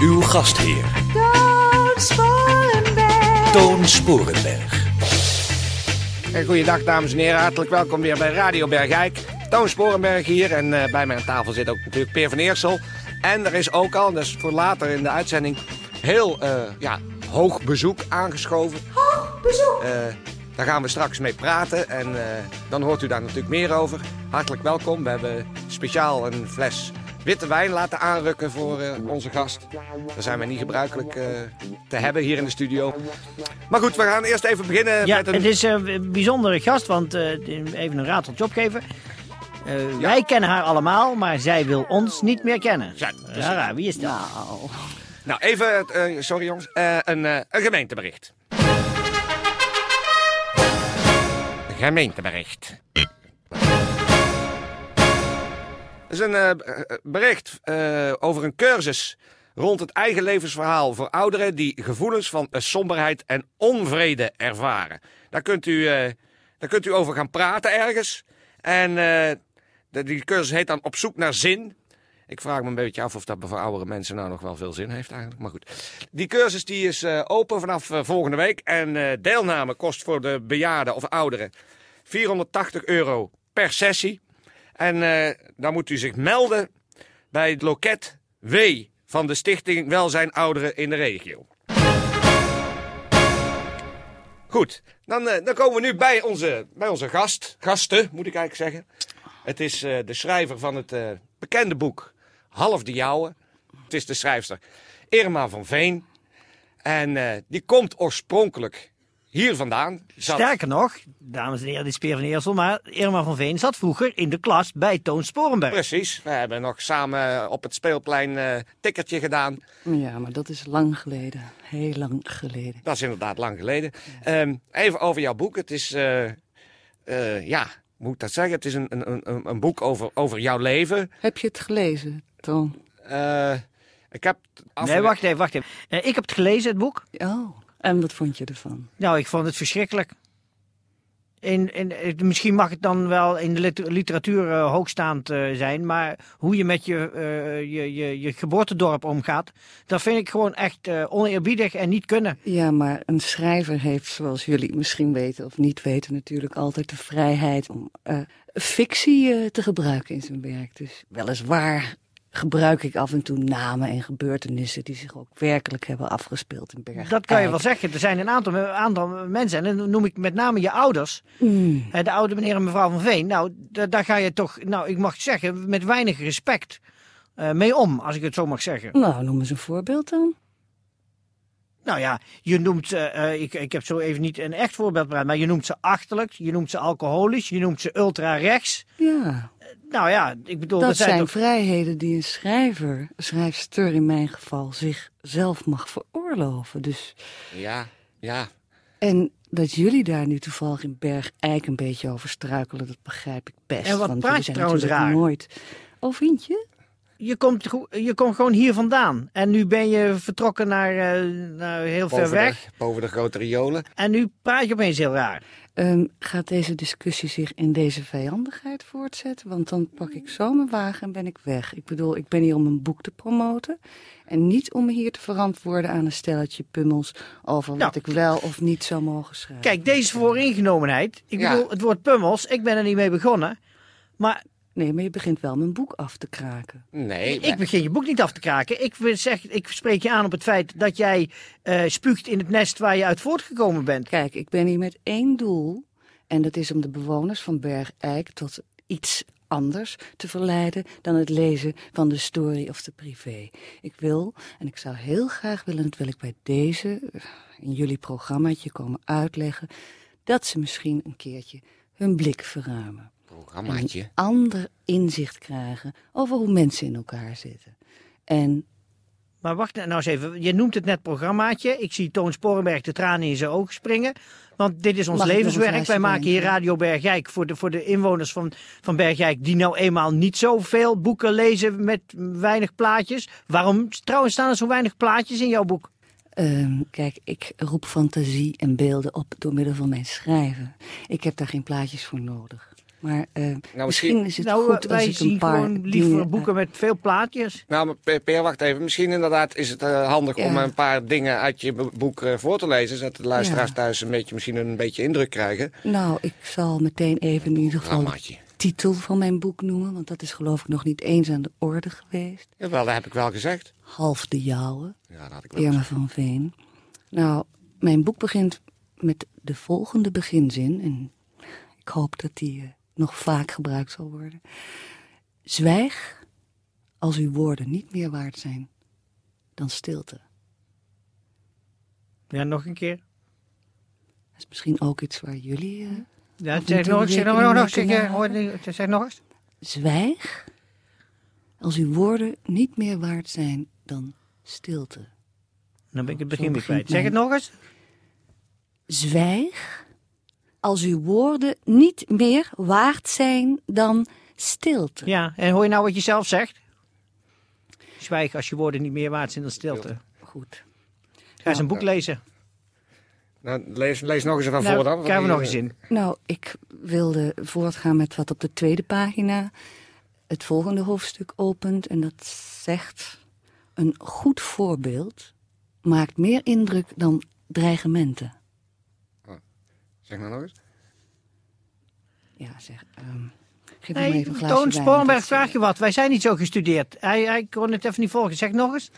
Uw gastheer, Toon Sporenberg. Toon Sporenberg. En goeiedag dames en heren, hartelijk welkom weer bij Radio Bergijk. Toon Sporenberg hier en eh, bij mij aan tafel zit ook natuurlijk Peer van Eersel. En er is ook al, dus voor later in de uitzending, heel eh, ja, hoog bezoek aangeschoven. Hoog bezoek. Eh, daar gaan we straks mee praten en eh, dan hoort u daar natuurlijk meer over. Hartelijk welkom. We hebben speciaal een fles witte wijn laten aanrukken voor eh, onze gast. Dat zijn wij niet gebruikelijk eh, te hebben hier in de studio. Maar goed, we gaan eerst even beginnen Ja, met een... het is eh, een bijzondere gast, want eh, even een rateltje opgeven. Eh, Wij kennen haar allemaal, maar zij wil ons niet meer kennen. Ja. Rara, wie is dat? Nou, even, eh, sorry jongens, Eh, een, eh, een gemeentebericht. Gemeentebericht. Is een eh, b- bericht eh, over een cursus rond het eigen levensverhaal voor ouderen die gevoelens van eh, somberheid en onvrede ervaren. Daar kunt u, eh, daar kunt u over gaan praten ergens. En eh, die cursus heet dan Op zoek naar zin. Ik vraag me een beetje af of dat voor oudere mensen nou nog wel veel zin heeft eigenlijk. Maar goed. Die cursus die is eh, open vanaf eh, volgende week. En eh, deelname kost voor de bejaarden of ouderen 480 euro per sessie. En eh, dan moet u zich melden bij het loket W van de Stichting Welzijn Ouderen in de regio. Goed, dan, eh, dan komen we nu bij onze, bij onze gast. Gasten, moet ik eigenlijk zeggen. Het is eh, de schrijver van het bekende boek Half de Jouwe. Het is de schrijfster Irma van Veen. En die komt oorspronkelijk hier vandaan. Zat- Sterker nog, dames en heren, dit is Peer van Eersel, maar Irma van Veen zat vroeger in de klas bij Toon Sporenberg. Precies, we hebben nog samen op het speelplein eh tikkertje gedaan. Ja, maar dat is lang geleden. Heel lang geleden. Dat is inderdaad lang geleden. Ehm, even over jouw boek. Het is, eh, eh, ja, hoe moet ik dat zeggen? Het is een, een, een, een boek over, over jouw leven. Heb je het gelezen, Toon? Eh, ik heb... af- Nee, wacht even, wacht even. Eh, ik heb het gelezen, het boek. Oh, en wat vond je ervan? Nou, ik vond het verschrikkelijk. In, in, eh, misschien mag het dan wel in de liter- literatuur eh, hoogstaand eh, zijn, maar hoe je met je, je, je, je geboortedorp omgaat, dat vind ik gewoon echt oneerbiedig en niet kunnen. Ja, maar een schrijver heeft, zoals jullie misschien weten of niet weten, natuurlijk altijd de vrijheid om fictie te gebruiken in zijn werk. Dus weliswaar gebruik ik af en toe namen en gebeurtenissen die zich ook werkelijk hebben afgespeeld in Berg. Dat kan je wel zeggen. Er zijn een aantal, aantal mensen, en dan noem ik met name je ouders, Mm. eh, de oude meneer en mevrouw van Veen. Nou, da- daar ga je toch, nou, ik mag zeggen, met weinig respect eh, mee om, als ik het zo mag zeggen. Nou, noem eens een voorbeeld dan. Nou ja, je noemt, eh, ik, ik heb zo even niet een echt voorbeeld maar je noemt ze achterlijk, je noemt ze alcoholisch, je noemt ze ultra-rechts. Ja, Nou ja, ik bedoel, dat dat zijn, toch... vrijheden die een schrijver, schrijfster in mijn geval, zichzelf mag veroorloven. Dus, Ja, ja. en dat jullie daar nu toevallig in Berg Eik een beetje over struikelen, dat begrijp ik best. En wat want praat je zijn trouwens natuurlijk raar? nooit. Oh, vind je? Je komt, je komt gewoon hier vandaan. En nu ben je vertrokken naar, eh, naar heel ver weg. de, boven de grote riolen. En nu praat je opeens heel raar. Ehm, gaat deze discussie zich in deze vijandigheid voortzetten? Want dan pak ik zo mijn wagen en ben ik weg. Ik bedoel, ik ben hier om een boek te promoten. En niet om me hier te verantwoorden aan een stelletje pummels over Nou, wat ik wel of niet zou mogen schrijven. Kijk, deze vooringenomenheid. Ik Ja. bedoel, het woord pummels, ik ben er niet mee begonnen. Maar Nee, maar je begint wel mijn boek af te kraken. Nee, ik begin je boek niet af te kraken. Ik, wil zeg, ik spreek je aan op het feit dat jij eh, spuugt in het nest waar je uit voortgekomen bent. Kijk, ik ben hier met één doel. En dat is om de bewoners van Berg Eik tot iets anders te verleiden dan het lezen van de story of de privé. Ik wil, en ik zou heel graag willen, dat wil ik bij deze, eh, in jullie programmaatje komen uitleggen, dat ze misschien een keertje hun blik verruimen. Programmaatje. een ander inzicht krijgen over hoe mensen in elkaar zitten. En Maar wacht nou eens even. Je noemt het net programmaatje. Ik zie Toon Sporenberg de tranen in zijn ogen springen. Want dit is ons Mag levenswerk. Wij maken hier? Radio Bergijk voor de, voor de inwoners van, van Bergijk. Die nou eenmaal niet zoveel boeken lezen met weinig plaatjes. Waarom trouwens staan er zo weinig plaatjes in jouw boek? Ehm, kijk, ik roep fantasie en beelden op door middel van mijn schrijven. Ik heb daar geen plaatjes voor nodig. Maar eh, misschien, misschien- is het nou, goed als wij ik een paar gewoon liever dingen, eh, boeken met veel plaatjes. Nou, Peer, wacht even. Misschien inderdaad is het eh, handig Ja. om een paar dingen uit je bo- boek eh, voor te lezen. Zodat de luisteraars Ja. thuis een beetje, misschien een beetje indruk krijgen. Nou, ik zal meteen even in ieder geval de Programmaatje. titel van mijn boek noemen. Want dat is geloof ik nog niet eens aan de orde geweest. Jawel, dat heb ik wel gezegd. Half de jouwe. Ja, dat had ik wel Irma van Veen. Nou, mijn boek begint met de volgende beginzin. En ik hoop dat die eh, nog vaak gebruikt zal worden. Zwijg als uw woorden niet meer waard zijn dan stilte. Ja, nog een keer. Dat is misschien ook iets waar jullie... eh, Ja, zeg nog, zeg nog, nog, mee zeg, eh, zeg nog eens. Zwijg als uw woorden niet meer waard zijn dan stilte. Dan ben ik het begin weer kwijt. Zeg het nog eens. Zwijg als uw woorden niet meer waard zijn dan stilte. Ja, en hoor je nou wat je zelf zegt? Zwijg als je woorden niet meer waard zijn dan stilte. Goed. Ga eens een boek lezen. Nou, lees, lees nog eens even Nou, voor dan. krijgen we nog eens in. Nou, ik wilde voortgaan met wat op de tweede pagina het volgende hoofdstuk opent. En dat zegt: Een goed voorbeeld maakt meer indruk dan dreigementen. Zeg nou nog eens. Ja, zeg. ehm geef me even een glaasje Toon dat- vraag je wat. Wij zijn niet zo gestudeerd. Hij, hij kon het even niet volgen. Zeg nog eens.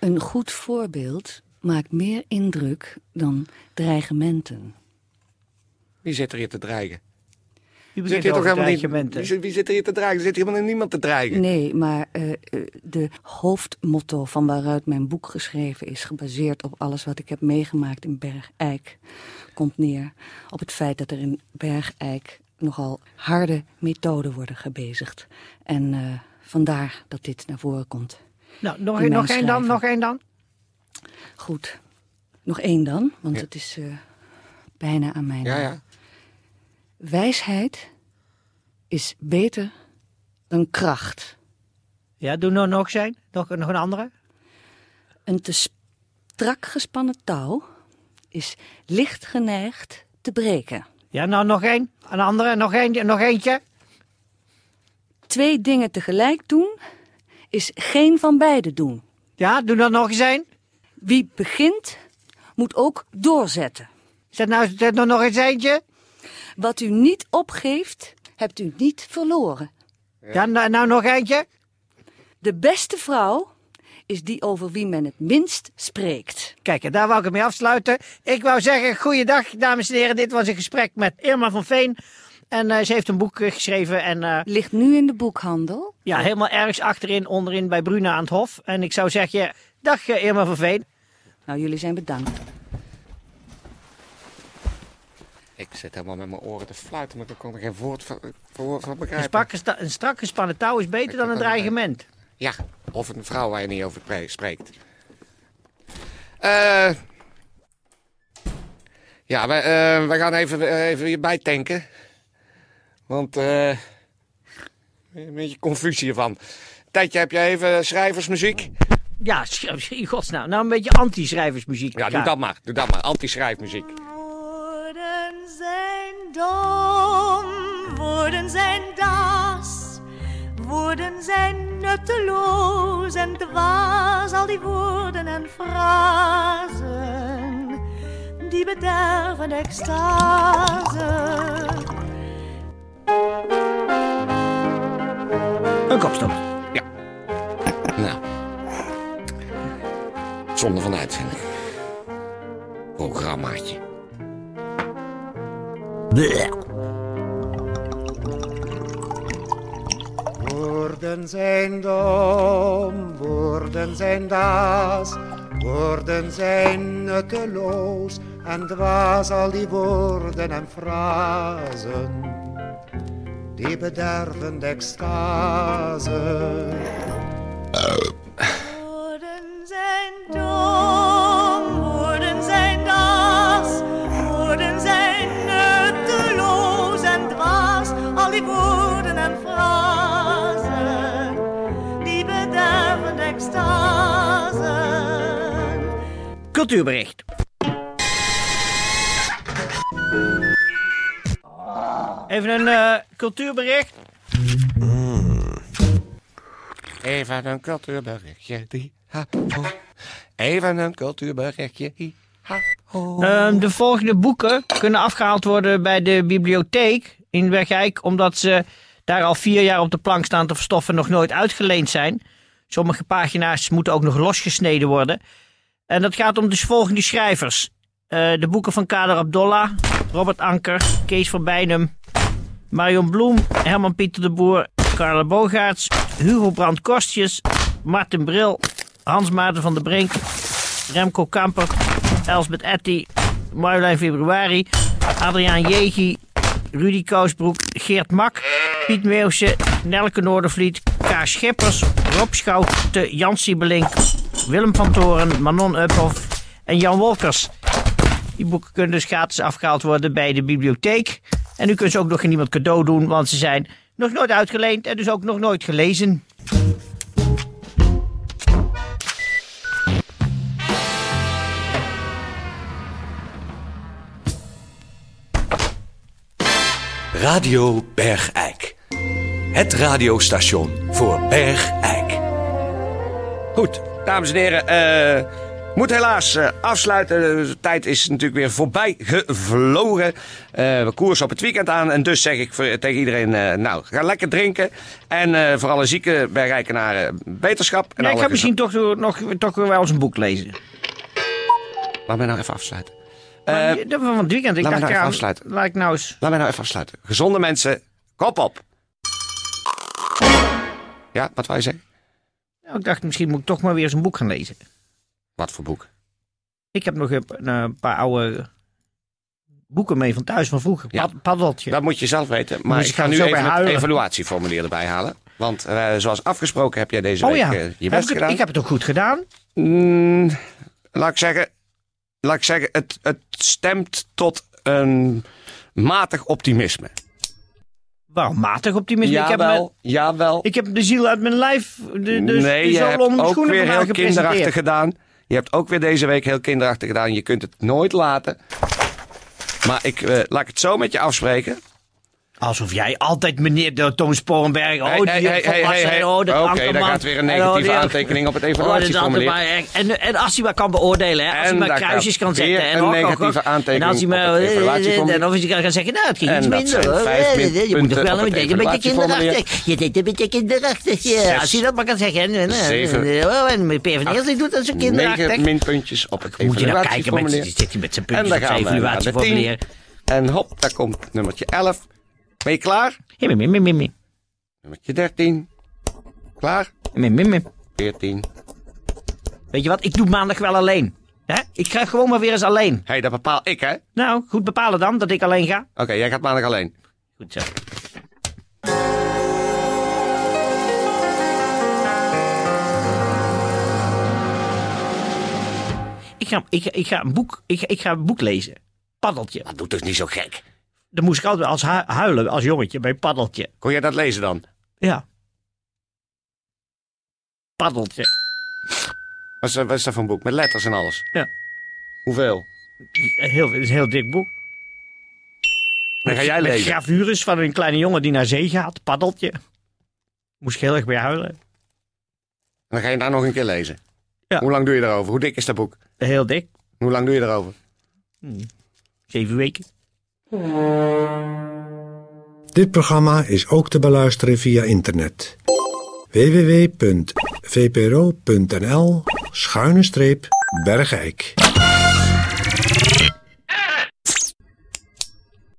Een goed voorbeeld maakt meer indruk dan dreigementen. Wie zit er hier te dreigen? Wie Zit begint hier toch helemaal niet, wie, zit- wie zit er hier te dreigen? Er zit helemaal niemand te dreigen. Nee, maar eh, eh, de hoofdmotto van waaruit mijn boek geschreven is, gebaseerd op alles wat ik heb meegemaakt in Bergijk, komt neer op het feit dat er in Bergijk nogal harde methoden worden gebezigd. En eh, vandaar dat dit naar voren komt. Nou, nog, één dan, nog één dan. Goed, nog één dan, want Ja. het is eh, bijna aan mijn... Ja, ja. Wijsheid is beter dan kracht. Ja, doe nou nog zijn. Nog, nog een andere. Een te strak gespannen touw is licht geneigd te breken. Ja, nou nog één. Een andere, nog, één, nog eentje. Twee dingen tegelijk doen is geen van beide doen. Ja, doe dan nog eens één. Wie begint, moet ook doorzetten. Zet nou zet nou nog eens eentje. Wat u niet opgeeft, hebt u niet verloren. Ja, nou, nou nog eentje. De beste vrouw is die over wie men het minst spreekt. Kijk, en daar wou ik het mee afsluiten. Ik wou zeggen, goeiedag, dames en heren. Dit was een gesprek met Irma van Veen. En eh, ze heeft een boek eh, geschreven. En eh, Ligt nu in de boekhandel. ja, helemaal ergens achterin, onderin bij Bruna aan het Hof. En ik zou zeggen, dag Irma van Veen. Nou, jullie zijn bedankt. Ik zit helemaal met mijn oren te fluiten, maar ik kon er geen woord van, van, van Een, begrijpen. een strak gespannen touw is beter dan een dreigement. Ja, of een vrouw waar je niet over pre- spreekt. Eh ja, wij, eh, wij gaan even, eh, even weer bijtanken. Want eh een beetje confusie hiervan. Tijdje heb je even schrijversmuziek. Ja, in godsnaam. Nou, een beetje anti-schrijversmuziek. Ja, doe dat maar. Doe dat maar. Anti-schrijfmuziek. Dom, woorden zijn das. Woorden zijn nutteloos en dwaas, al die woorden en frazen. Die bederven extase. Een kopstoot. Nou. Zonde van uitzending. Programmaatje. Woorden zijn dom, woorden zijn daas, woorden zijn nutteloos en dwaas al die woorden en frazen. die bedervende extase. Cultuurbericht. Even een eh, cultuurbericht. Even een cultuurberichtje. Die, ha, ho. Even een cultuurberichtje. hi, ha, ho. Ehm, de volgende boeken kunnen afgehaald worden bij de bibliotheek in Wegijk, omdat ze daar al vier jaar op de plank staan te verstoffen en nog nooit uitgeleend zijn. Sommige pagina's moeten ook nog losgesneden worden. En dat gaat om de volgende schrijvers. Eh, de boeken van Kader Abdollah, Robert Anker, Kees van Bijnem, Marion Bloem, Herman Pieter de Boer, Carla Bogaerts, Hugo Brandt Kostjes, Martin Bril, Hans Maarten van der Brink, Remco Kamper, Elsbeth Etty, Marjolein Februari, Adriaan Jegi, Rudy Kousbroek, Geert Mak, Piet Meeuwse, Nelke Noordervliet, K. Schippers, Rob Schouten, Jan Siebelink, Willem van Toren, Manon Uphoff en Jan Wolkers. Die boeken kunnen dus gratis afgehaald worden bij de bibliotheek. En u kunt ze ook nog aan iemand cadeau doen, want ze zijn nog nooit uitgeleend en dus ook nog nooit gelezen. Radio Bergijk. Het radiostation voor Bergijk. Goed, dames en heren. eh moet helaas eh, afsluiten. De tijd is natuurlijk weer voorbij gevlogen. Eh, we koersen op het weekend aan. En dus zeg ik voor- tegen iedereen, eh, nou, ga lekker drinken. En eh, voor alle zieke bergrijkenaren beterschap. En Ja, ik ga misschien toch, nog, toch wel eens een boek lezen. Laat mij nou even afsluiten. Maar Eh, van het weekend. Ik laat dacht, nou even afsluiten. laat ik nou eens... Laat mij nou even afsluiten. Gezonde mensen, kop op. Ja, wat je zeggen? Nou, ik dacht, misschien moet ik toch maar weer eens een boek gaan lezen. Wat voor boek? Ik heb nog een, een paar oude boeken mee van thuis van vroeger. Ja. Pad- paddeltje. Dat moet je zelf weten. Maar Dus ik ga ga nu even het huilen. evaluatieformulier erbij halen. Want eh, zoals afgesproken heb jij deze oh week ja, eh, je ik, best het, gedaan. ik heb het ook goed gedaan. Mm, laat ik zeggen, laat ik zeggen het, het stemt tot een matig optimisme. Waarom matig optimisme? Ik heb, me- Jawel, jawel. ik heb de ziel uit mijn lijf, de, de, nee, de je hebt ook weer heel kinderachtig gedaan. Je hebt ook weer deze week heel kinderachtig gedaan. Je kunt het nooit laten. Maar ik, eh, laat ik het zo met je afspreken. Alsof jij altijd meneer de Toon Sporenberg, oh die hey, hey, oh Oké, Ankerman, daar gaat weer een en oh, negatieve die- aantekening op het Oh, evaluatieformulier. en, en als hij maar kan beoordelen, hè, als En hij maar kruisjes kan zetten. En, een negatieve aantekening en als hij maar, het evaluatieformulier. en of hij kan zeggen, nou het ging En iets minder. Eh, Je moet toch wel een beetje, een beetje evaluatieformulier. kinderachtig. Je deed een beetje kinderachtig. Ja, als hij dat maar kan zeggen. Zeven. Oh, en de PvdA die doet dat zo kinderachtig. Negen minpuntjes op het Moet je nou kijken, met, evaluatieformulier. zit hij met zijn En puntjes op zijn evaluatieformulier. En hop, daar komt nummertje 11. Ben je klaar? Ja, mim, mim, mim, mim. Nummertje 13. Klaar? Mim, mim, mim. 14. Weet je wat, ik doe maandag wel alleen. Hè? Ik ga gewoon maar weer eens alleen. Hé, hey, dat bepaal ik, hè? Oké, Nou, goed bepalen dan dat ik alleen ga. jij gaat maandag alleen. Goed zo. Ik ga, ik, ik, ga een boek, ik, ik ga een boek lezen. Paddeltje. Dat doet toch niet zo gek? Dan moest ik altijd als hu- huilen als jongetje bij Paddeltje. Kon jij dat lezen dan? Ja. Paddeltje. Wat is, dat- wat is dat voor een boek? Met letters en alles? Ja. Hoeveel? Heel, het is een heel dik boek. Dan ga jij lezen. gravures van een kleine jongen die naar zee gaat. Paddeltje. Moest ik heel erg bij huilen. Dan ga je daar nog een keer lezen. Ja. Hoe lang doe je erover? Hoe dik is dat boek? Heel dik. Hoe lang doe je erover? Zeven weken. Dit programma is ook te beluisteren via internet. www.vpro.nl schuine streep Bergijk.